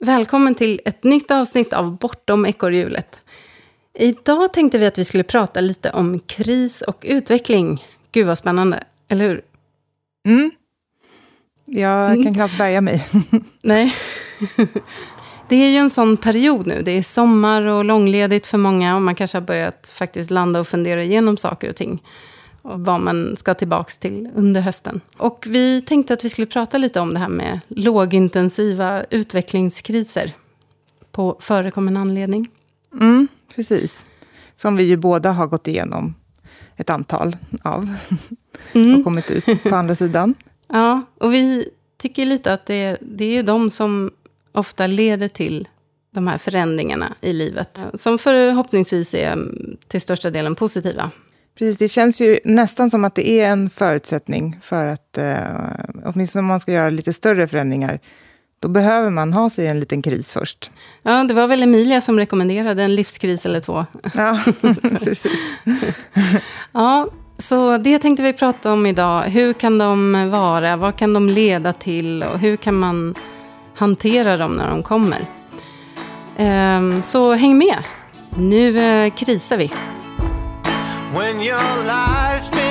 Välkommen till ett nytt avsnitt av Bortom ekorrhjulet. Idag tänkte vi att vi skulle prata lite om kris och utveckling. Gud vad spännande, eller hur? Mm. Jag kan mm. knappt bärga mig. Nej. Det är ju en sån period nu. Det är sommar och långledigt för många och man kanske har börjat faktiskt landa och fundera igenom saker och ting och vad man ska tillbaka till under hösten. Och vi tänkte att vi skulle prata lite om det här med lågintensiva utvecklingskriser på förekommen anledning. Mm, precis. Som vi ju båda har gått igenom ett antal av mm. och kommit ut på andra sidan. Ja, och vi tycker lite att det, det är ju de som ofta leder till de här förändringarna i livet. Som förhoppningsvis är till största delen positiva. Precis, det känns ju nästan som att det är en förutsättning för att, eh, åtminstone om man ska göra lite större förändringar, då behöver man ha sig en liten kris först. Ja, det var väl Emilia som rekommenderade en livskris eller två. Ja, precis. ja, så det tänkte vi prata om idag. Hur kan de vara? Vad kan de leda till? Och hur kan man hantera dem när de kommer? Ehm, så häng med. Nu eh, krisar vi. When your life's been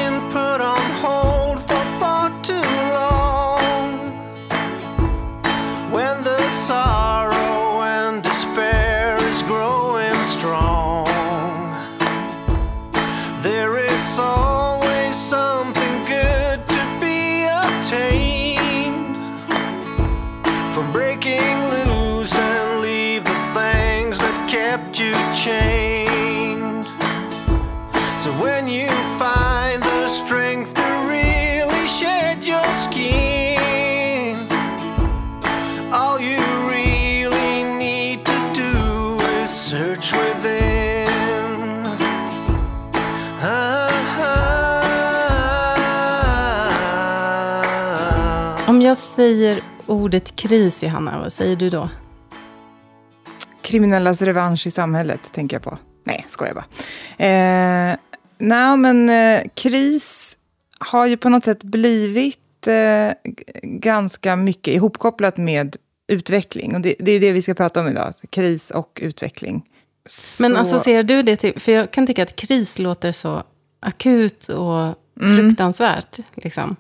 jag säger ordet kris, Johanna, vad säger du då? Kriminellas revansch i samhället, tänker jag på. Nej, skojar bara. Eh, Nej, men eh, kris har ju på något sätt blivit eh, ganska mycket ihopkopplat med utveckling. Och det, det, är det vi ska prata om idag, kris och utveckling. Men så... associerar du det till, för jag kan tycka att kris låter så akut och mm. fruktansvärt. Liksom.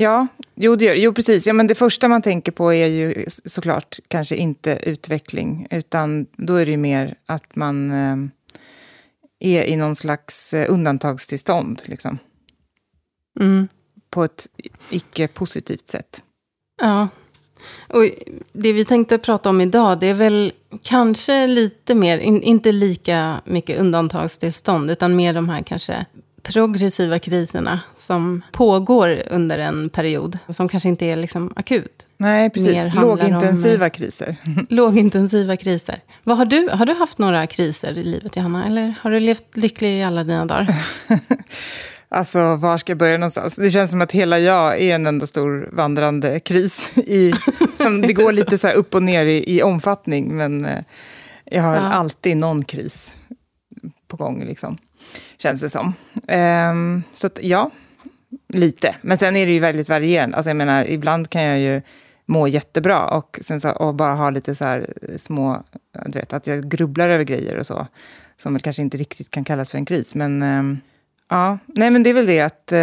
Ja, jo, det gör, jo precis. Ja, men det första man tänker på är ju såklart kanske inte utveckling, utan då är det ju mer att man eh, är i någon slags eh, undantagstillstånd. Liksom. Mm. På ett icke-positivt sätt. Ja. Och det vi tänkte prata om idag, det är väl kanske lite mer, in, inte lika mycket undantagstillstånd, utan mer de här kanske progressiva kriserna som pågår under en period, som kanske inte är liksom akut. Nej, precis. Lågintensiva om, kriser. Lågintensiva kriser. Vad har, du, har du haft några kriser i livet, Johanna? Eller har du levt lycklig i alla dina dagar? Alltså, var ska jag börja någonstans? Det känns som att hela jag är en enda stor vandrande kris. I, som det går lite så upp och ner i, i omfattning, men eh, jag har ja. alltid någon kris på gång. Liksom känns det som. Um, så att, ja, lite. Men sen är det ju väldigt varierande. Alltså jag menar, ibland kan jag ju må jättebra och, sen så, och bara ha lite så små, du vet, att jag grubblar över grejer och så. Som kanske inte riktigt kan kallas för en kris. Men um, ja, nej men det är väl det att uh,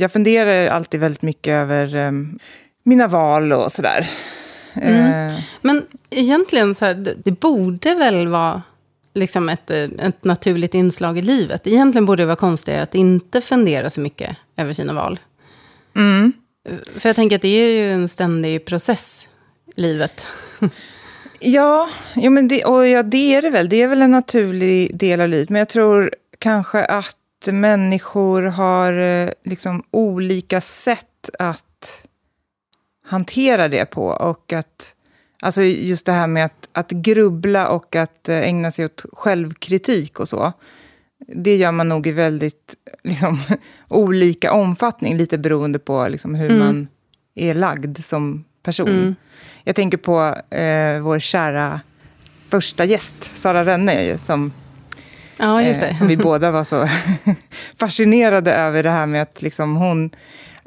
jag funderar alltid väldigt mycket över um, mina val och sådär. Mm. Uh, men egentligen, så här, det borde väl vara liksom ett, eh, ett naturligt inslag i livet. Egentligen borde det vara konstigare att inte fundera så mycket över sina val. Mm. För jag tänker att det är ju en ständig process, livet. ja, ja, men det, och ja, det är det väl. Det är väl en naturlig del av livet. Men jag tror kanske att människor har eh, liksom olika sätt att hantera det på. Och att Alltså just det här med att, att grubbla och att eh, ägna sig åt självkritik och så. Det gör man nog i väldigt liksom, olika omfattning, lite beroende på liksom, hur mm. man är lagd som person. Mm. Jag tänker på eh, vår kära första gäst, Sara Renne, som, ja, eh, som vi båda var så fascinerade över det här med att liksom, hon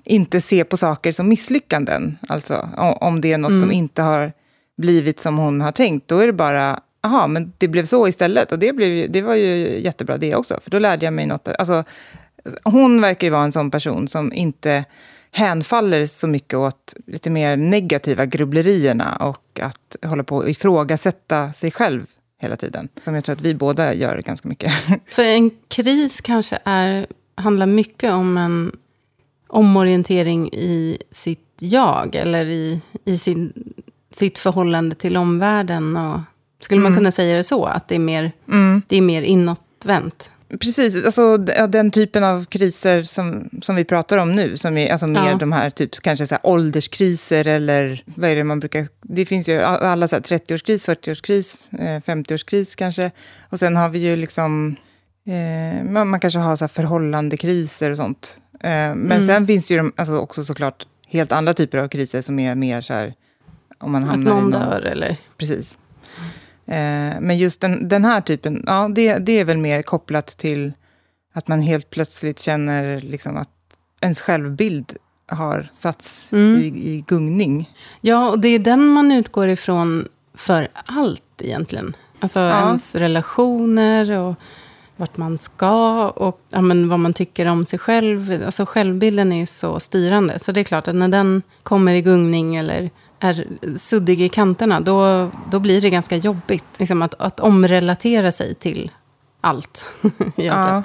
inte ser på saker som misslyckanden. Alltså om det är något mm. som inte har blivit som hon har tänkt, då är det bara, aha, men det blev så istället. Och det, blev, det var ju jättebra det också, för då lärde jag mig något. Alltså, hon verkar ju vara en sån person som inte hänfaller så mycket åt lite mer negativa grubblerierna och att hålla på och ifrågasätta sig själv hela tiden. Som jag tror att vi båda gör ganska mycket. För en kris kanske är, handlar mycket om en omorientering i sitt jag eller i, i sin, sitt förhållande till omvärlden. Och, skulle man mm. kunna säga det så? Att det är mer, mm. det är mer inåtvänt? Precis, alltså, den typen av kriser som, som vi pratar om nu, som är alltså mer ja. de här typ, kanske så här, ålderskriser eller vad är det man brukar... Det finns ju alla 30-årskris, 40-årskris, 50-årskris kanske. Och sen har vi ju liksom... Eh, man, man, kanske har så här förhållandekriser och sånt. Eh, men mm. sen finns ju de, alltså, också såklart helt andra typer av kriser som är mer så här... Om man hamnar Att någon, någon dör eller? Precis. Eh, men just den, den här typen, ja, det, det är väl mer kopplat till att man helt plötsligt känner liksom att ens självbild har satts mm. i, i gungning. Ja, och det är den man utgår ifrån för allt egentligen. Alltså ja. ens relationer och vart man ska och ja, men vad man tycker om sig själv. Alltså självbilden är ju så styrande. Så det är klart att när den kommer i gungning eller är suddig i kanterna, då, då blir det ganska jobbigt. Liksom att, att omrelatera sig till allt. ja.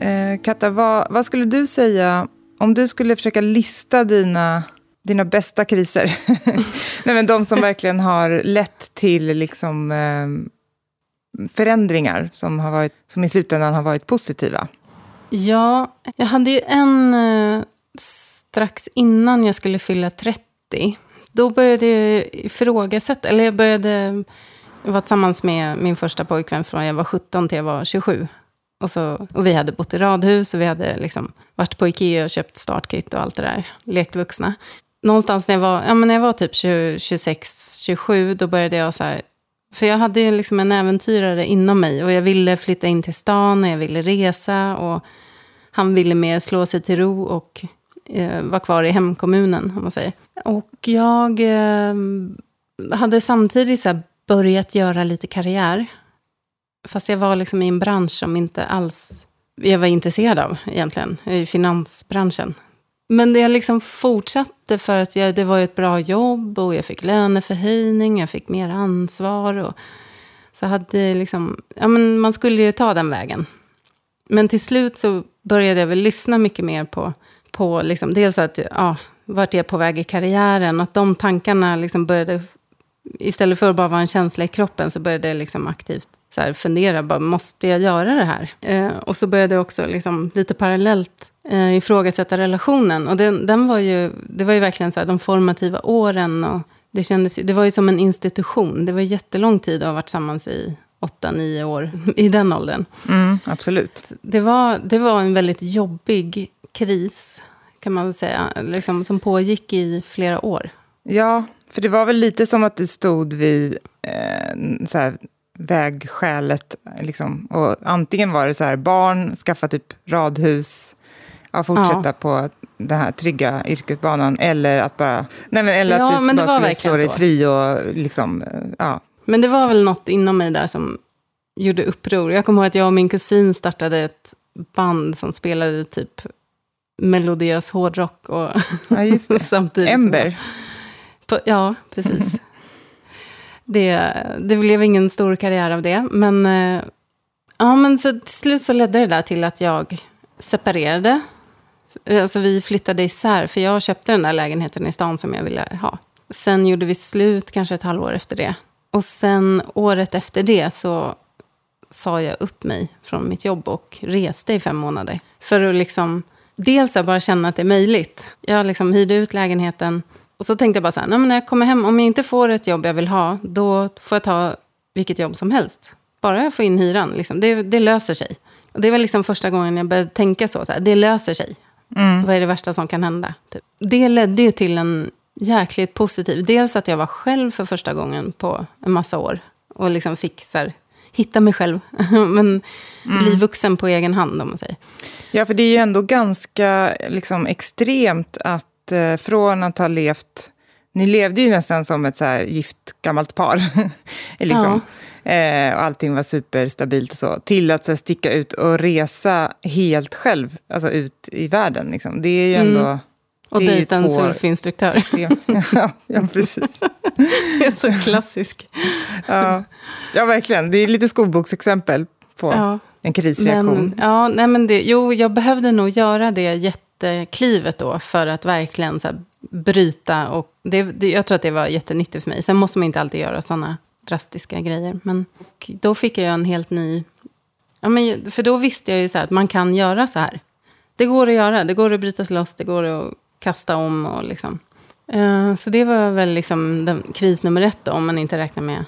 Eh, Katta, vad, vad, skulle du säga om du skulle försöka lista dina, dina bästa kriser? Nej, men de som verkligen har lett till liksom, eh, förändringar som, har varit, som i slutändan har varit positiva. Ja, jag hade ju en eh, strax innan jag skulle fylla 30. Då började jag ifrågasätta, eller jag började vara tillsammans med min första pojkvän från jag var 17 till jag var 27. Och, så, och vi hade bott i radhus och vi hade liksom varit på Ikea och köpt startkit och allt det där. Lekt vuxna. Någonstans när jag var, ja, men när jag var typ 26-27, då började jag så här, för jag hade liksom en äventyrare inom mig och jag ville flytta in till stan och jag ville resa. Och han ville mer slå sig till ro och eh, vara kvar i hemkommunen, om man säger. Och jag eh, hade samtidigt så börjat göra lite karriär. Fast jag var liksom i en bransch som inte alls jag var intresserad av egentligen, i finansbranschen. Men det liksom fortsatte för att jag, det var ett bra jobb och jag fick löneförhöjning, jag fick mer ansvar. Och så hade liksom, ja, men man skulle ju ta den vägen. Men till slut så började jag väl lyssna mycket mer på, på liksom, dels att, ja, vart jag på väg i karriären. Att de tankarna liksom började, istället för att bara vara en känsla i kroppen, så började jag liksom aktivt så här, fundera, bara, måste jag göra det här? Eh, och så började jag också liksom, lite parallellt eh, ifrågasätta relationen. Och den, den var ju, det var ju verkligen så här, de formativa åren. Och det, kändes, det var ju som en institution. Det var jättelång tid att ha varit tillsammans i åtta, nio år i den åldern. Mm, absolut. Det var, det var en väldigt jobbig kris, kan man säga, liksom, som pågick i flera år. Ja, för det var väl lite som att du stod vid eh, så här, vägskälet. Liksom. Och antingen var det så här, barn, skaffa typ radhus, ja, fortsätta ja. på den här trygga yrkesbanan. Eller att bara, nej, men, eller ja, att du bara skulle slå dig så. fri och liksom, ja. Men det var väl något inom mig där som gjorde uppror. Jag kommer ihåg att jag och min kusin startade ett band som spelade typ melodiös hårdrock. Och ja, samtidigt Ember. På, ja, precis. det, det blev ingen stor karriär av det. Men, eh, ja, men så till slut så ledde det där till att jag separerade. Alltså vi flyttade isär, för jag köpte den där lägenheten i stan som jag ville ha. Sen gjorde vi slut kanske ett halvår efter det. Och sen året efter det så sa jag upp mig från mitt jobb och reste i fem månader. För att liksom, dels bara känna att det är möjligt. Jag liksom hyrde ut lägenheten och så tänkte jag bara så här, när jag kommer hem, om jag inte får ett jobb jag vill ha, då får jag ta vilket jobb som helst. Bara jag får in hyran, liksom, det, det löser sig. Och det var liksom första gången jag började tänka så, så här, det löser sig. Mm. Vad är det värsta som kan hända? Typ. Det ledde ju till en jäkligt positiv, dels att jag var själv för första gången på en massa år. Och liksom fick så här, hitta mig själv. Men bli vuxen på egen hand om man säger. Ja, för det är ju ändå ganska liksom, extremt att eh, från att ha levt... Ni levde ju nästan som ett så här gift gammalt par. liksom. eh, och allting var superstabilt och så. Till att så här, sticka ut och resa helt själv, alltså ut i världen. Liksom. Det är ju ändå... Mm. Och dejta en två- surfinstruktör. ja, ja, precis. det är så klassisk. Ja. ja, verkligen. Det är lite skolboksexempel på Ja. en krisreaktion. Men, ja, nej men det, jo, jag behövde nog göra det jätteklivet då för att verkligen så här, bryta. Och det, det, jag tror att det var jättenyttigt för mig. Sen måste man inte alltid göra sådana drastiska grejer. Men då fick jag en helt ny... Ja, men, för då visste jag ju så här att man kan göra så här. Det går att göra, det går att bryta sig loss, det går att kasta om och liksom. Uh, så det var väl liksom den, kris nummer ett då, om man inte räknar med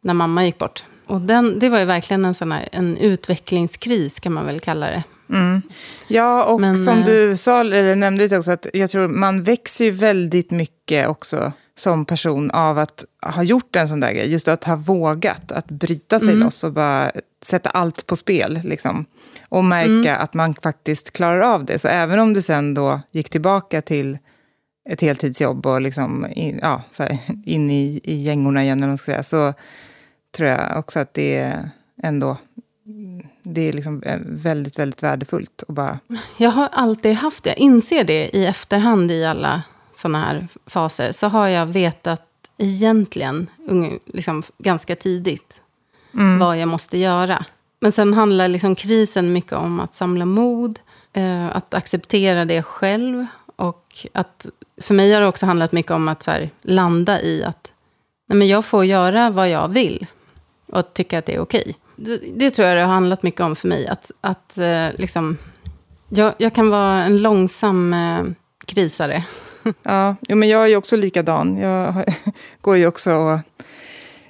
när mamma gick bort. Och den, det var ju verkligen en sån här, en utvecklingskris kan man väl kalla det. Ja, och Men, som eh, du sa, eller nämnde lite också, att jag tror man växer ju väldigt mycket också som person av att ha gjort en sån där grej. Just att ha vågat att bryta sig Mm. loss och bara sätta allt på spel. Liksom. Och märka Mm. att man faktiskt klarar av det. Så även om du sen då gick tillbaka till ett heltidsjobb och liksom in, ja, så här, in i, i gängorna igen, eller vad man ska säga, så tror jag också att det är ändå det är liksom eh, väldigt, väldigt värdefullt att bara... Jag har alltid haft det. Jag inser det i efterhand i alla såna här faser. Så har jag vetat egentligen, liksom ganska tidigt, vad jag måste göra. Men sen handlar liksom krisen mycket om att samla mod, eh, att acceptera det själv. Och att, för mig har det också handlat mycket om att här, landa i att nej men jag får göra vad jag vill. Och tycka att det är okej. Det, det tror jag det har handlat mycket om för mig. Att, att eh, liksom, jag, jag kan vara en långsam eh, krisare. Ja, jo, men jag är ju också likadan. Jag går ju också och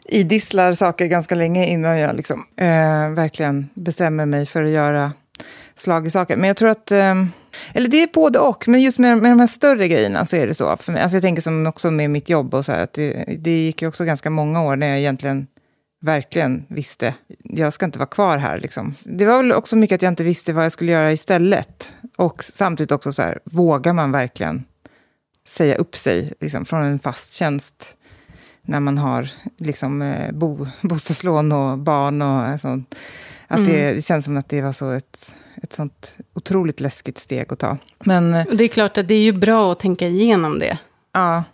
idisslar saker ganska länge innan jag liksom, eh, verkligen bestämmer mig för att göra slag i saker. Men jag tror att, eh, eller det är både och, men just med, med de här större grejerna så är det så. För mig. Alltså jag tänker som också med mitt jobb och så här, att det, det gick ju också ganska många år när jag egentligen verkligen visste, jag ska inte vara kvar här. Liksom. Det var väl också mycket att jag inte visste vad jag skulle göra istället. Och samtidigt också så här, vågar man verkligen säga upp sig liksom, från en fast tjänst när man har liksom, eh, bo, bostadslån och barn och sånt. Att det, det känns som att det var så ett, ett sånt otroligt läskigt steg att ta. Men eh, det är klart att det är ju bra att tänka igenom det. ja,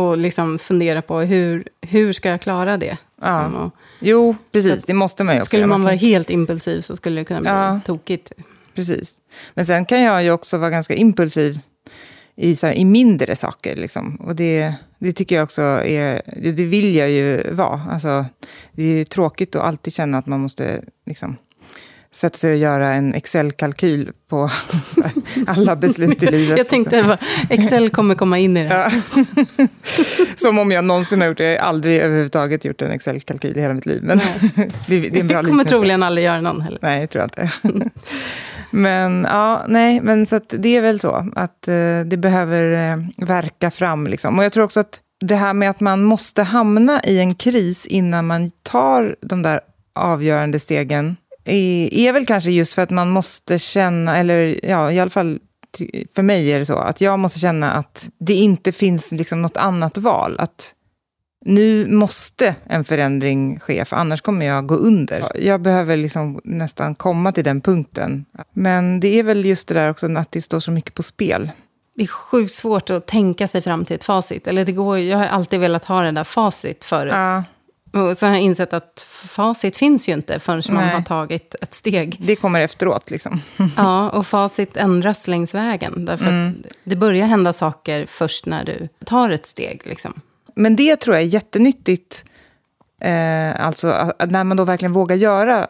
Och liksom fundera på hur, hur ska jag klara det. Ja. Liksom, och jo, precis, det måste man ju också skulle man vara helt impulsiv så skulle det kunna bli Ja. tokigt. Precis. Men sen kan jag ju också vara ganska impulsiv i, så här, i mindre saker. Liksom. Och det, det tycker jag också är, det, det vill jag ju vara. Alltså, det är tråkigt att alltid känna att man måste liksom, sätta sig och göra en Excel-kalkyl på alla beslut i livet. Jag tänkte bara, Excel kommer komma in i det. Ja. Som om jag någonsin har gjort det. Jag har aldrig överhuvudtaget gjort en Excel-kalkyl i hela mitt liv. Men det, det är en bra Jag kommer troligen aldrig göra någon heller. Nej, jag tror inte. men ja, nej, men så att det är väl så att eh, det behöver eh, verka fram. Liksom. Och jag tror också att det här med att man måste hamna i en kris innan man tar de där avgörande stegen är, är väl kanske just för att man måste känna, eller ja, i alla fall för mig är det så, att jag måste känna att det inte finns liksom något annat val. Att nu måste en förändring ske, för annars kommer jag gå under. Jag behöver liksom nästan komma till den punkten. Men det är väl just det där också att det står så mycket på spel. Det är sjukt svårt att tänka sig fram till ett facit. Eller det går, jag har alltid velat ha det där facit förut. Ja, Och så har jag insett att facit finns ju inte förrän man Nej. har tagit ett steg. det kommer efteråt liksom. Ja, och facit ändras längs vägen. Därför att det börjar hända saker först när du tar ett steg. Liksom. Men det tror jag är jättenyttigt. Eh, alltså när man då verkligen vågar göra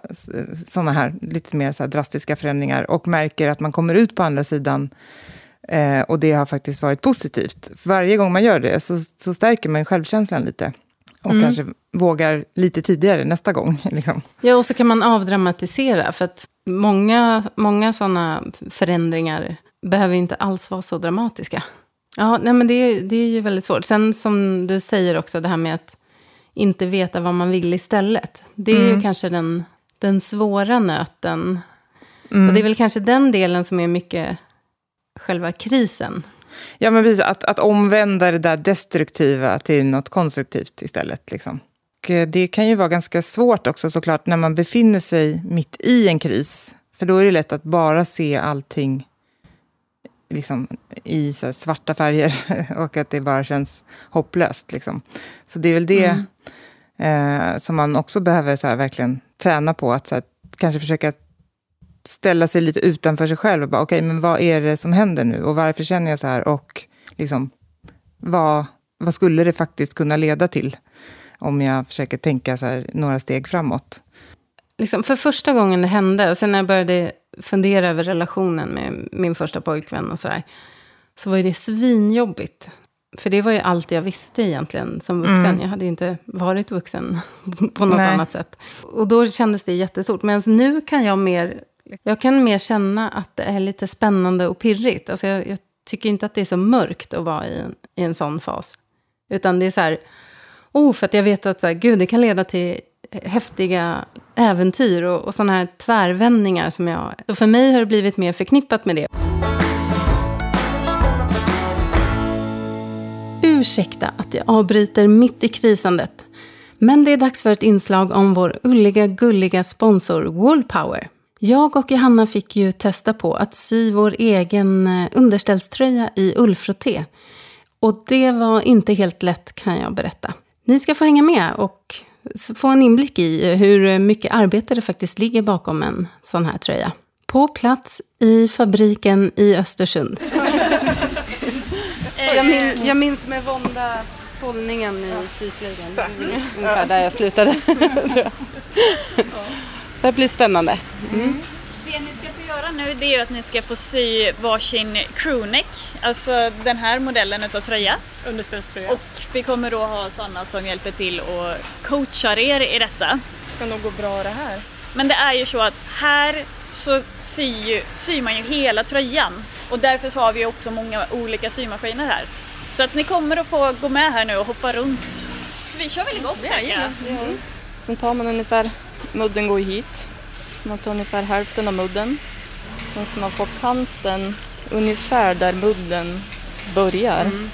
sådana här lite mer så drastiska förändringar och märker att man kommer ut på andra sidan eh, och det har faktiskt varit positivt. För varje gång man gör det så, så stärker man självkänslan lite. Och kanske vågar lite tidigare nästa gång. Liksom. Ja, och så kan man avdramatisera. För att många, många sådana förändringar behöver inte alls vara så dramatiska. Ja, nej, men det, är- det är ju väldigt svårt. Sen som du säger också, det här med att inte veta vad man vill istället. Det är mm. ju kanske den, den svåra nöten. Mm. Och det är väl kanske den delen som är mycket själva krisen. Ja, men precis. Att, att omvända det där destruktiva till något konstruktivt istället. Liksom. Och eh, det kan ju vara ganska svårt också såklart när man befinner sig mitt i en kris. För då är det lätt att bara se allting liksom, i svarta färger och att det bara känns hopplöst. Liksom. Så det är väl det mm. eh, som man också behöver så här, verkligen träna på. Att så här, kanske försöka ställa sig lite utanför sig själv och bara okej, okay, men vad är det som händer nu och varför känner jag så här och liksom vad, vad skulle det faktiskt kunna leda till om jag försöker tänka så här, några steg framåt. Liksom för första gången det hände och sen när jag började fundera över relationen med min första pojkvän och sådär. Så var det svinjobbigt. För det var ju allt jag visste egentligen som vuxen. Mm. Jag hade inte varit vuxen på något Nej. annat sätt. Och då kändes det jättestort. Men nu kan jag mer, jag kan mer känna att det är lite spännande och pirrigt. Alltså jag, jag tycker inte att det är så mörkt att vara i en, i en sån fas. Utan det är så här, oh, för att jag vet att så här, gud, det kan leda till häftiga äventyr och, och sådana här tvärvändningar som jag... Så för mig har det blivit mer förknippat med det. Ursäkta att jag avbryter mitt i krisandet. Men det är dags för ett inslag om vår ulliga, gulliga sponsor Wallpower. Jag och Johanna fick ju testa på att sy vår egen eh, underställströja i ullfrotté. Och det var inte helt lätt kan jag berätta. Ni ska få hänga med och få en inblick i hur mycket arbete det faktiskt ligger bakom en sån här tröja. På plats i fabriken i Östersund. jag, min, jag minns med vånda fållningen i syslöjden. Ungefär där jag slutade. Så det blir spännande. Mm göra nu det är att ni ska få sy varsin crewneck, alltså den här modellen utav tröja. Underställströja. Och vi kommer då ha sådana som hjälper till och coachar er i detta. Det ska nog gå bra det här. Men det är ju så att här så syr, syr man ju hela tröjan och därför så har vi också många olika symaskiner här. Så att ni kommer att få gå med här nu och hoppa runt. Så vi kör väl igång ja, ja. Mm. Sen tar man ungefär, mudden går hit, så man tar ungefär hälften av mudden Sen ska man få kanten ungefär där mudden börjar. Mm.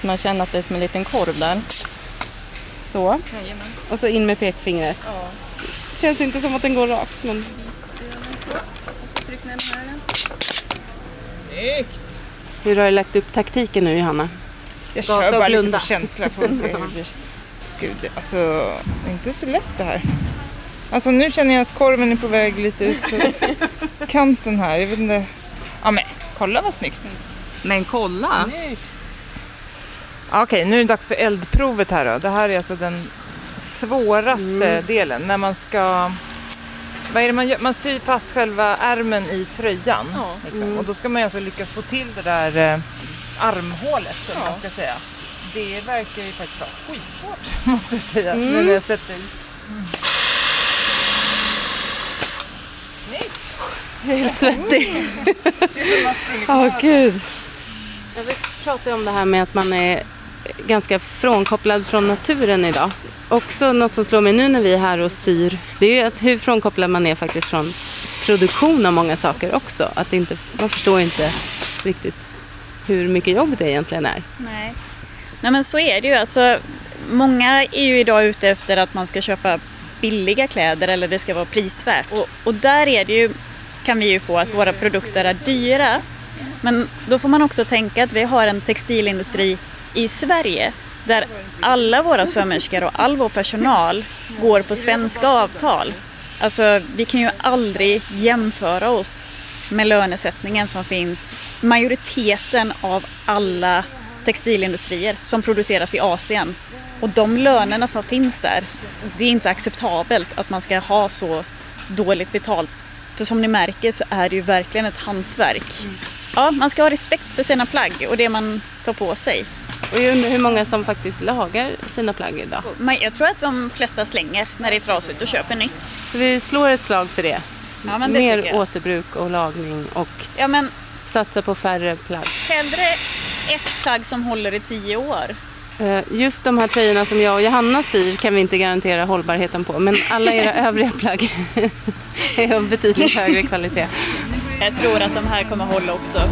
Så man känner att det är som en liten korv där. Så. Jajamän. Och så in med pekfingret. Ja. Känns inte som att den går rakt. Men... Så. Och så tryck ner den. Snyggt! Hur har du lagt upp taktiken nu Johanna? Jag Gasa kör bara lite på känsla för att se hur det blir. Gud, alltså det är inte så lätt det här. Alltså nu känner jag att korven är på väg lite utåt kanten här. Jag vet inte. Ja men kolla vad snyggt. Men kolla! Snyggt. Okej, okay, nu är det dags för eldprovet här då. Det här är alltså den svåraste mm. delen när man ska vad är det man gör? Man syr fast själva ärmen i tröjan. Ja. Liksom. Mm. Och då ska man alltså lyckas få till det där eh, armhålet, som ja. man ska säga. Det verkar ju faktiskt vara skitsvårt, måste jag säga, mm. nu när jag sätter i. Mm. Jag är helt svettig. Åh oh, gud. Jag vill prata om det här med att man är ganska frånkopplad från naturen idag. Också något som slår mig nu när vi är här och syr, det är att hur frånkopplad man är faktiskt från produktion av många saker också. Att inte, man förstår inte riktigt hur mycket jobb det egentligen är. Nej, Nej men så är det ju. Alltså, många är ju idag ute efter att man ska köpa billiga kläder eller det ska vara prisvärt. Och, och där är det ju kan vi ju få att våra produkter är dyra. Men då får man också tänka att vi har en textilindustri i Sverige där alla våra sömmerskor och all vår personal går på svenska avtal. Alltså, vi kan ju aldrig jämföra oss med lönesättningen som finns majoriteten av alla textilindustrier som produceras i Asien. Och de lönerna som finns där, det är inte acceptabelt att man ska ha så dåligt betalt för som ni märker så är det ju verkligen ett hantverk. Mm. Ja, man ska ha respekt för sina plagg och det man tar på sig. Och jag undrar hur många som faktiskt lagar sina plagg idag? Jag tror att de flesta slänger när det är trasigt och köper nytt. Så vi slår ett slag för det? Ja, det Mer återbruk och lagning och ja, men, satsa på färre plagg. Hellre ett plagg som håller i tio år Just de här tröjorna som jag och Johanna syr kan vi inte garantera hållbarheten på. Men alla era övriga plagg är av betydligt högre kvalitet. Jag tror att de här kommer hålla också.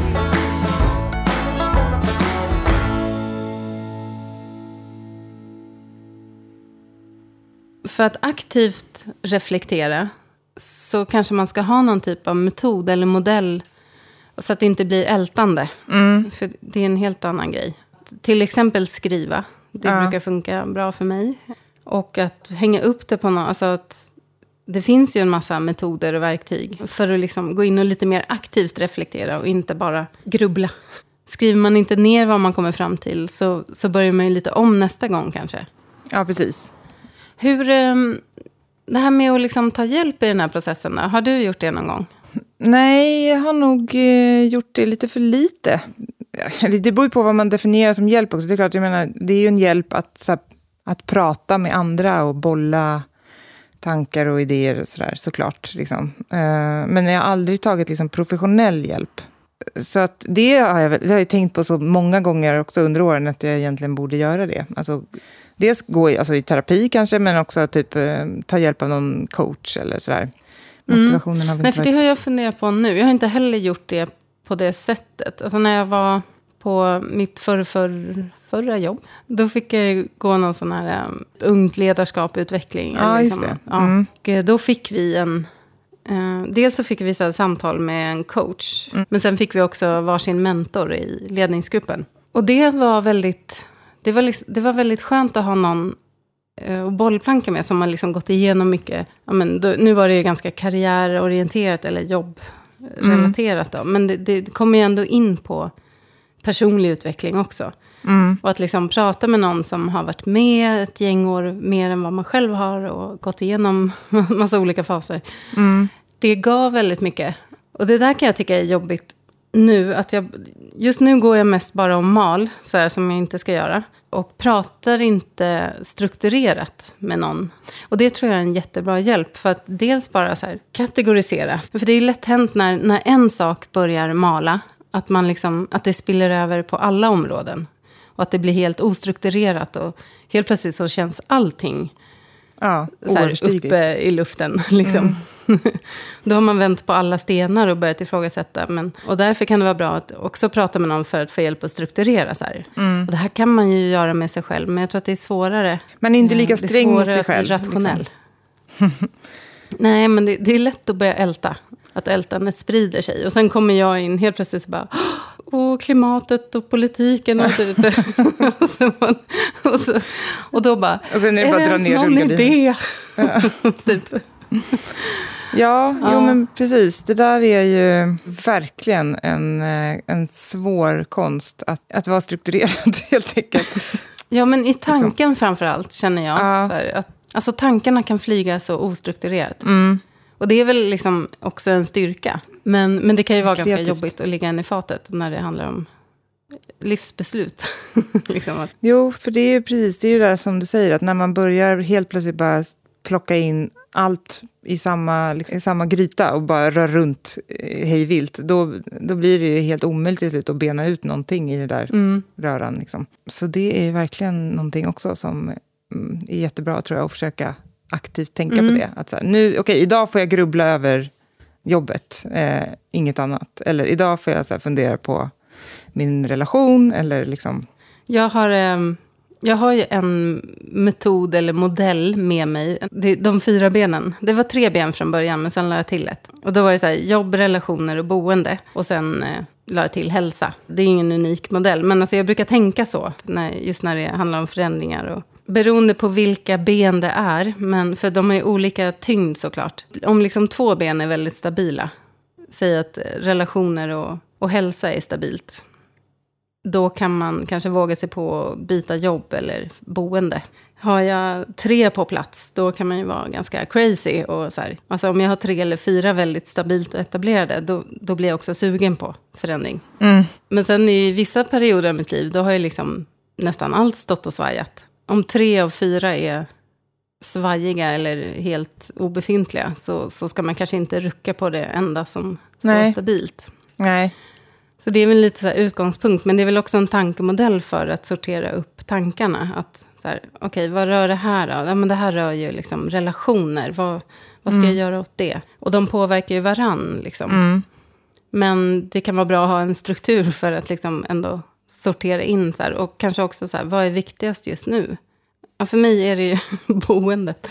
För att aktivt reflektera så kanske man ska ha någon typ av metod eller modell så att det inte blir ältande. För det är en helt annan grej. Till exempel skriva. Det Ja. brukar funka bra för mig. Och att hänga upp det på något. Alltså att det finns ju en massa metoder och verktyg för att liksom gå in och lite mer aktivt reflektera och inte bara grubbla. Skriver man inte ner vad man kommer fram till så, så börjar man ju lite om nästa gång kanske. Ja, precis. Hur, ehm, det här med att liksom ta hjälp i den här processen, då, har du gjort det någon gång? Nej, jag har nog eh, gjort det lite för lite. Det beror ju på vad man definierar som hjälp också. Det är klart, jag menar, det är ju en hjälp att, så här, att prata med andra och bolla tankar och idéer och sådär, såklart. Liksom. Eh, men jag har aldrig tagit liksom, professionell hjälp. Så att det har jag, det har jag tänkt på så många gånger också under åren att jag egentligen borde göra det. Alltså, dels gå i, alltså, i terapi kanske, men också typ, eh, ta hjälp av någon coach eller sådär. Motivationen har väl Nej, för det har jag funderat på nu. Jag har inte heller gjort det på det sättet. Alltså när jag var på mitt förr, förr, förra jobb, då fick jag gå någon sån här um, ungt ledarskap utveckling. Ja, eller just det. Ja. Mm. Och eh, då fick vi en... Eh, dels så fick vi så samtal med en coach. Mm. Men sen fick vi också varsin mentor i ledningsgruppen. Och det var väldigt... Det var, liksom, det var väldigt skönt att ha någon eh, och bollplanka med som har liksom gått igenom mycket. Ja, men då, nu var det ju ganska karriärorienterat eller jobbrelaterat. Då, men det, det kommer ju ändå in på personlig utveckling också. Och att liksom prata med någon som har varit med ett gäng år mer än vad man själv har och gått igenom massa olika faser. Det gav väldigt mycket. Och det där kan jag tycka är jobbigt nu. Att jag, just nu går jag mest bara om mal, så här, som jag inte ska göra. Och pratar inte strukturerat med någon. Och det tror jag är en jättebra hjälp. För att dels bara så här, kategorisera. För det är lätt hänt när, när en sak börjar mala. Att, man liksom, att det spiller över på alla områden. Och att det blir helt ostrukturerat. Och helt plötsligt så känns allting Ja, så här, uppe i luften. Liksom. Då har man vänt på alla stenar och börjat ifrågasätta. Men, och därför kan det vara bra att också prata med någon för att få hjälp att strukturera. Så här. Och det här kan man ju göra med sig själv, men jag tror att det är svårare. Man är inte lika Eh, det är sträng mot sig själv. rationell. Nej, men det, det är lätt att börja älta. Att ältandet sprider sig. Och sen kommer jag in helt plötsligt så bara... Och klimatet och politiken och vidare. och, så, och, så, och då bara... Och sen är det bara att dra ens någon idé? typ. Ja, Ja. Jo, men precis. Det där är ju verkligen en, eh, en svår konst att, att vara strukturerad helt enkelt. Ja, men i tanken framför allt känner jag. Ja. Här, att, alltså tankarna kan flyga så ostrukturerat. Mm. Och det är väl liksom också en styrka. Men, men det kan ju vara ganska Kreativt. jobbigt att ligga en i fatet när det handlar om livsbeslut. liksom att, Jo, för det är ju precis det, är det där som du säger, att när man börjar helt plötsligt bara plocka in allt i samma, liksom, i samma gryta och bara rör runt eh, hej vilt, då, då blir det ju helt omöjligt till slut att bena ut någonting i det där mm, röran. Liksom. Så det är verkligen någonting också som mm, är jättebra tror jag, att försöka aktivt tänka Mm. på det. Att så här, nu, okej, idag får jag grubbla över jobbet, eh, inget annat. Eller idag får jag så här, fundera på min relation eller liksom... jag, har, ehm, jag har ju en metod eller modell med mig. Det, de fyra benen. Det var tre ben från början, men sen lade jag till ett. Och då var det så här, jobb, relationer och boende. Och sen eh, lade jag till hälsa. Det är ingen unik modell, men alltså jag brukar tänka så. När, just när det handlar om förändringar. Och, beroende på vilka ben det är. Men, för de har ju olika tyngd såklart. Om liksom två ben är väldigt stabila. Säg att eh, relationer och, och hälsa är stabilt då kan man kanske våga sig på att byta jobb eller boende. Har jag tre på plats, då kan man ju vara ganska crazy. Och så här. Alltså om jag har tre eller fyra väldigt stabilt och etablerade, då, då blir jag också sugen på förändring. Men sen i vissa perioder av mitt liv, då har ju liksom nästan allt stått och svajat. Om tre av fyra är svajiga eller helt obefintliga, så, så ska man kanske inte rucka på det enda som står Nej. stabilt. Nej, Så det är väl lite så utgångspunkt, men det är väl också en tankemodell för att sortera upp tankarna. Att så här, okej, vad rör det här då? Ja, men det här rör ju liksom relationer. Vad, vad ska jag göra åt det? Och de påverkar ju varann. Liksom. Men det kan vara bra att ha en struktur för att liksom ändå sortera in. Så här, och kanske också så här, vad är viktigast just nu? Ja, för mig är det ju boendet.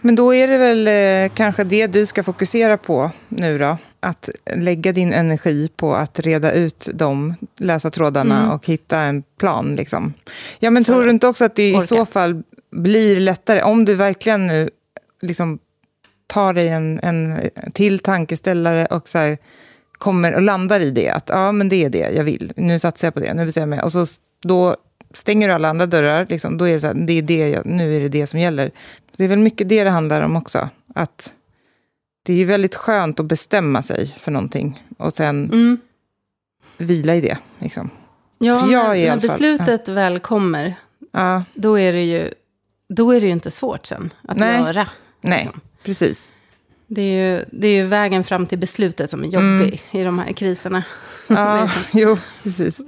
Men då är det väl eh, kanske det du ska fokusera på nu då? Att lägga din energi på att reda ut de lösa trådarna Mm. och hitta en plan. Liksom. Ja, men tror du inte också att det i Orka. så fall blir lättare om du verkligen nu liksom tar dig en, en till tankeställare och så här, kommer och landar i det. Att ja, men det är det jag vill. Nu satsar jag på det. Nu bestämmer jag. Och så då stänger du alla andra dörrar. Liksom, då är det så här, det är det jag, nu är det det som gäller. Det är väl mycket det det handlar om också. Att det är ju väldigt skönt att bestämma sig för någonting och sen Mm. vila i det. Liksom. Ja, jag när, när beslutet väl kommer, Ja, då är det ju, då är det ju inte svårt sen att Nej. göra. nej, Liksom. precis. Det är, ju, det är ju vägen fram till beslutet som är jobbig i de här kriserna. Ja, jo, precis.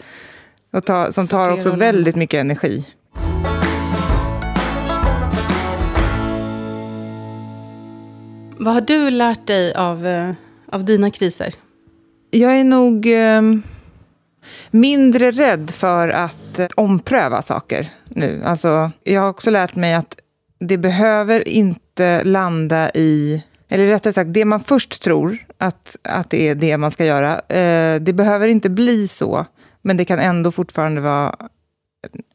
Och ta, som tar också väldigt mycket energi. Vad har du lärt dig av, eh, av dina kriser? Jag är nog eh, mindre rädd för att eh, ompröva saker nu. Alltså, jag har också lärt mig att det behöver inte landa i... Eller rättare sagt, det man först tror att, att det är det man ska göra, eh, det behöver inte bli så. Men det kan ändå fortfarande vara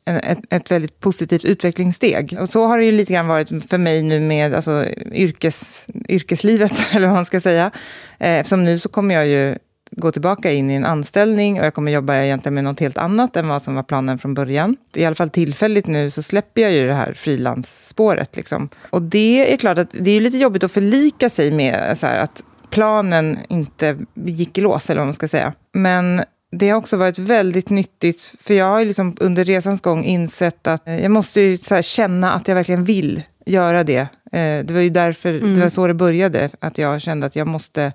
ett, ett väldigt positivt utvecklingssteg. Och så har det ju lite grann varit för mig nu med alltså, yrkes, yrkeslivet, eller vad man ska säga. Eh, eftersom nu så kommer jag ju gå tillbaka in i en anställning och jag kommer jobba egentligen med något helt annat än vad som var planen från början. I alla fall tillfälligt nu så släpper jag ju det här frilansspåret. Liksom. Och det är klart att det är lite jobbigt att förlika sig med så här, att planen inte gick i lås, eller vad man ska säga. Men det har också varit väldigt nyttigt, för jag har liksom under resans gång insett att eh, jag måste känna att jag verkligen vill göra det. Eh, Det var ju därför, det var så det började, att jag kände att jag måste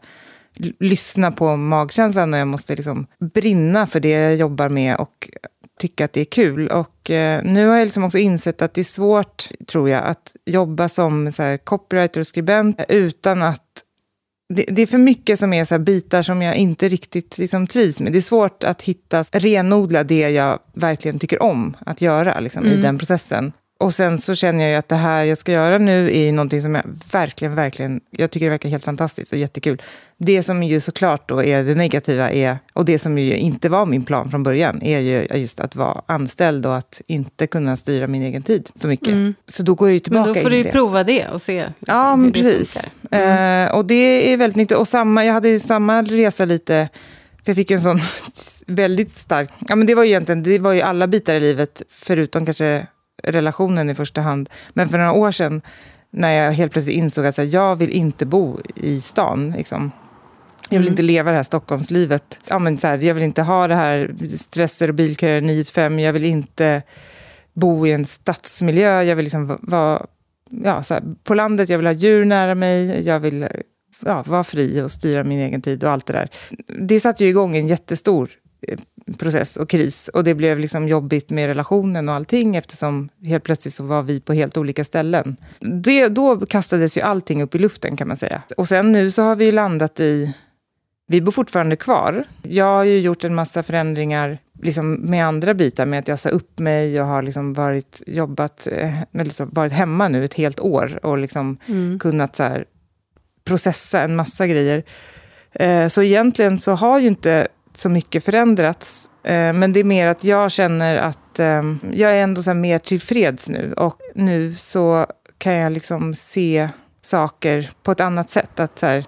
lyssna på magkänslan och jag måste liksom brinna för det jag jobbar med och tycka att det är kul. Och eh, nu har jag liksom också insett att det är svårt, tror jag, att jobba som så här, copywriter och skribent utan att det, det är för mycket som är så bitar som jag inte riktigt liksom trivs med. Det är svårt att hitta, renodla det jag verkligen tycker om att göra liksom, i den processen. Och sen så känner jag ju att det här jag ska göra nu är någonting som jag verkligen, verkligen, jag tycker det verkar helt fantastiskt och jättekul. Det som ju såklart då är det negativa är, och det som ju inte var min plan från början, är ju just att vara anställd och att inte kunna styra min egen tid så mycket. Så då går jag ju Men tillbaka då får du in ju det. prova det och se liksom, Ja, men det precis. funkar. Eh, och det är väldigt nyttigt. Och samma, jag hade ju samma resa lite, för jag fick en sån väldigt stark... Ja, men det var ju egentligen det var ju alla bitar i livet, förutom kanske relationen i första hand. Men för några år sedan, när jag helt plötsligt insåg att så här, jag vill inte bo i stan. Liksom. Jag vill inte leva det här Stockholmslivet. Ja, men så här, jag vill inte ha det här stresser och bilköer 9 till 5. Jag vill inte bo i en stadsmiljö. Jag vill liksom va- vara ja, så här, på landet. Jag vill ha djur nära mig. Jag vill ja, vara fri och styra min egen tid och allt det där. Det satte ju igång en jättestor process och kris. Och det blev liksom jobbigt med relationen och allting eftersom helt plötsligt så var vi på helt olika ställen. Det, då kastades ju allting upp i luften kan man säga. Och sen nu så har vi landat i vi bor fortfarande kvar. Jag har ju gjort en massa förändringar liksom med andra bitar, med att jag sa upp mig. Jag har liksom varit, jobbat, liksom varit hemma nu ett helt år och liksom kunnat så processa en massa grejer. Eh, så egentligen så har ju inte så mycket förändrats. Eh, men det är mer att jag känner att ehm, jag är ändå så här mer tillfreds nu. Och nu så kan jag liksom se saker på ett annat sätt. Att så här,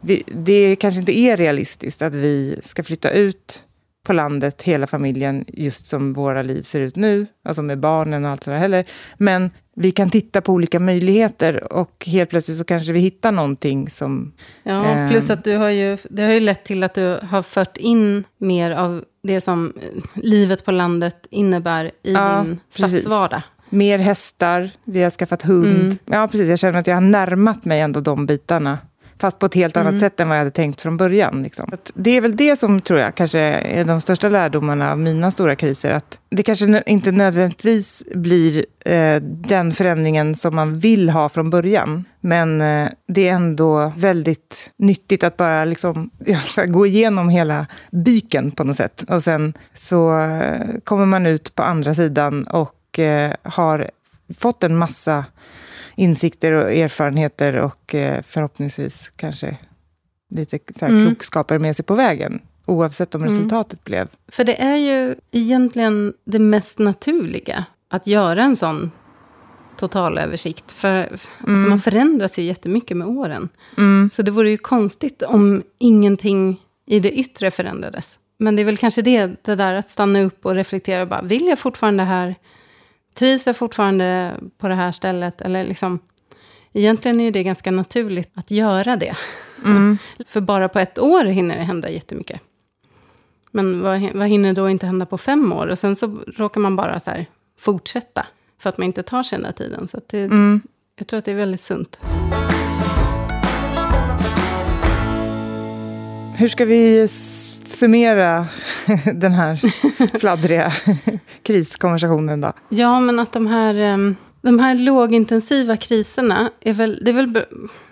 vi, det kanske inte är realistiskt att vi ska flytta ut på landet, hela familjen, just som våra liv ser ut nu, alltså med barnen och allt sådär heller. Men vi kan titta på olika möjligheter och helt plötsligt så kanske vi hittar någonting som... Ja, Ehm. plus att du har ju, det har ju lett till att du har fört in mer av det som eh, livet på landet innebär i Ja, din stadsvardag. Mer hästar, vi har skaffat hund. Ja, precis. Jag känner att jag har närmat mig ändå de bitarna. Fast på ett helt annat sätt än vad jag hade tänkt från början. Liksom. Det är väl det som tror jag kanske är de största lärdomarna av mina stora kriser. Att det kanske inte nödvändigtvis blir eh, den förändringen som man vill ha från början. Men eh, det är ändå väldigt nyttigt att bara liksom, ja, gå igenom hela byken på något sätt. Och sen så eh, kommer man ut på andra sidan och eh, har fått en massa insikter och erfarenheter och eh, förhoppningsvis kanske lite så Mm. klokskaper med sig på vägen. Oavsett om resultatet blev. För det är ju egentligen det mest naturliga att göra en sån totalöversikt. För alltså man förändras ju jättemycket med åren. Så det vore ju konstigt om ingenting i det yttre förändrades. Men det är väl kanske det, det där att stanna upp och reflektera. Och bara, vill jag fortfarande här? Trivs jag fortfarande på det här stället? Eller liksom, egentligen är det ganska naturligt att göra det. För bara på ett år hinner det hända jättemycket. Men vad, vad hinner då inte hända på fem år? Och sen så råkar man bara så här fortsätta. För att man inte tar sig den där tiden. Så det, jag tror att det är väldigt sunt. Hur ska vi summera den här fladdriga kriskonversationen då? Ja, men att de här, de här lågintensiva kriserna är väl... Det är väl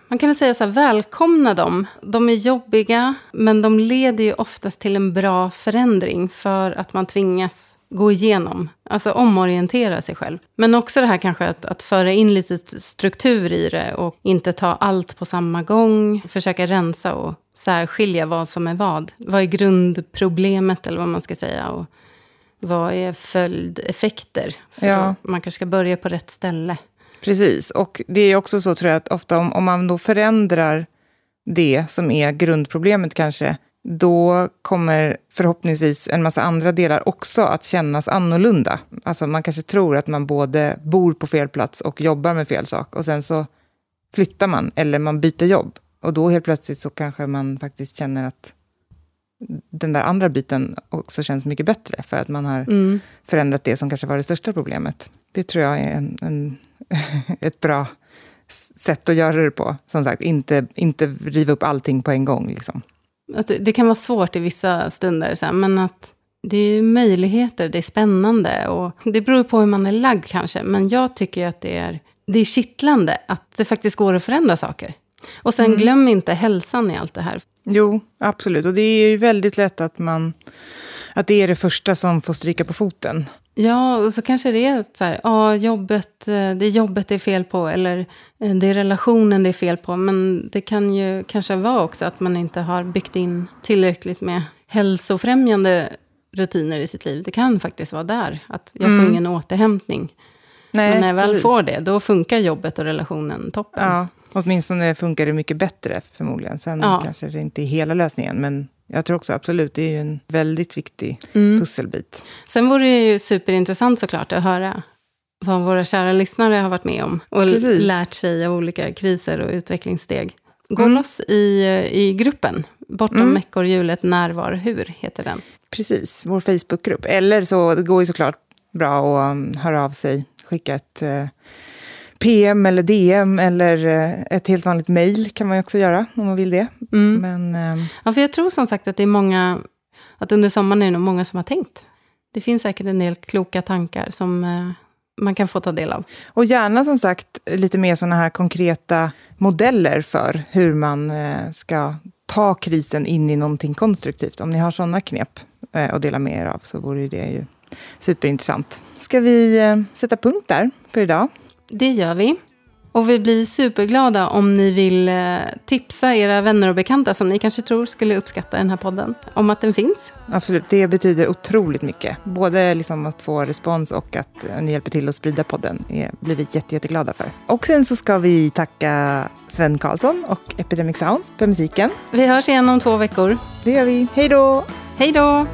man kan väl säga så här, välkomna dem. De är jobbiga, men de leder ju oftast till en bra förändring för att man tvingas gå igenom, alltså omorientera sig själv. Men också det här kanske att, att föra in lite struktur i det och inte ta allt på samma gång. Försöka rensa och särskilja vad som är vad. Vad är grundproblemet eller vad man ska säga. Och vad är följdeffekter? För Ja. Man kanske ska börja på rätt ställe. Precis, och det är också så tror jag att ofta om, om man då förändrar det som är grundproblemet kanske, då kommer förhoppningsvis en massa andra delar också att kännas annorlunda. Alltså man kanske tror att man både bor på fel plats och jobbar med fel sak och sen så flyttar man eller man byter jobb. Och då helt plötsligt så kanske man faktiskt känner att den där andra biten också känns mycket bättre för att man har Mm. förändrat det som kanske var det största problemet. Det tror jag är en, en, ett bra sätt att göra det på. Som sagt, inte, inte riva upp allting på en gång. Liksom. Att det, kan vara svårt i vissa stunder, så här, men att det är möjligheter, det är spännande. Och det beror på hur man är lagd kanske, men jag tycker att det är, det är kittlande att det faktiskt går att förändra saker. Och sen glöm inte hälsan i allt det här. Jo, absolut. Och det är ju väldigt lätt att, man, att det är det första som får stryka på foten. Ja, och så kanske det är så här, ja, jobbet, eh, det är jobbet det är fel på, eller eh, det är relationen det är fel på. Men det kan ju kanske vara också att man inte har byggt in tillräckligt med hälsofrämjande rutiner i sitt liv. Det kan faktiskt vara där, att jag får ingen återhämtning. Nej, Men när jag väl precis. får det, då funkar jobbet och relationen toppen. Ja, åtminstone funkar det mycket bättre förmodligen. Sen Ja. kanske det inte är hela lösningen. Men jag tror också absolut, det är ju en väldigt viktig Mm. pusselbit. Sen vore det ju superintressant såklart att höra vad våra kära lyssnare har varit med om och Precis. lärt sig av olika kriser och utvecklingssteg. Gå Mm. loss i, i gruppen. Bortom Mm. ekorrhjulet, när, var, hur heter den. Precis, vår Facebookgrupp. Eller så det går ju såklart bra att um, höra av sig. Skicka ett eh, PM eller DM eller eh, ett helt vanligt mejl kan man också göra om man vill det. Mm. Men ehm, Ja, för jag tror som sagt att det är många, att under sommaren är det nog många som har tänkt. Det finns säkert en del kloka tankar som eh, man kan få ta del av. Och gärna som sagt lite mer sådana här konkreta modeller för hur man eh, ska ta krisen in i någonting konstruktivt. Om ni har sådana knep att dela med er av så vore det ju superintressant. Ska vi sätta punkt där för idag? Det gör vi. Och vi blir superglada om ni vill eh, tipsa era vänner och bekanta som ni kanske tror skulle uppskatta den här podden, om att den finns. Absolut, det betyder otroligt mycket. Både liksom att få respons och att eh, ni hjälper till att sprida podden. Det blir vi jätte, jätteglada för. Och sen så ska vi tacka Sven Karlsson och Epidemic Sound för musiken. Vi hörs igen om två veckor. Det gör vi. Hej då! Hej då!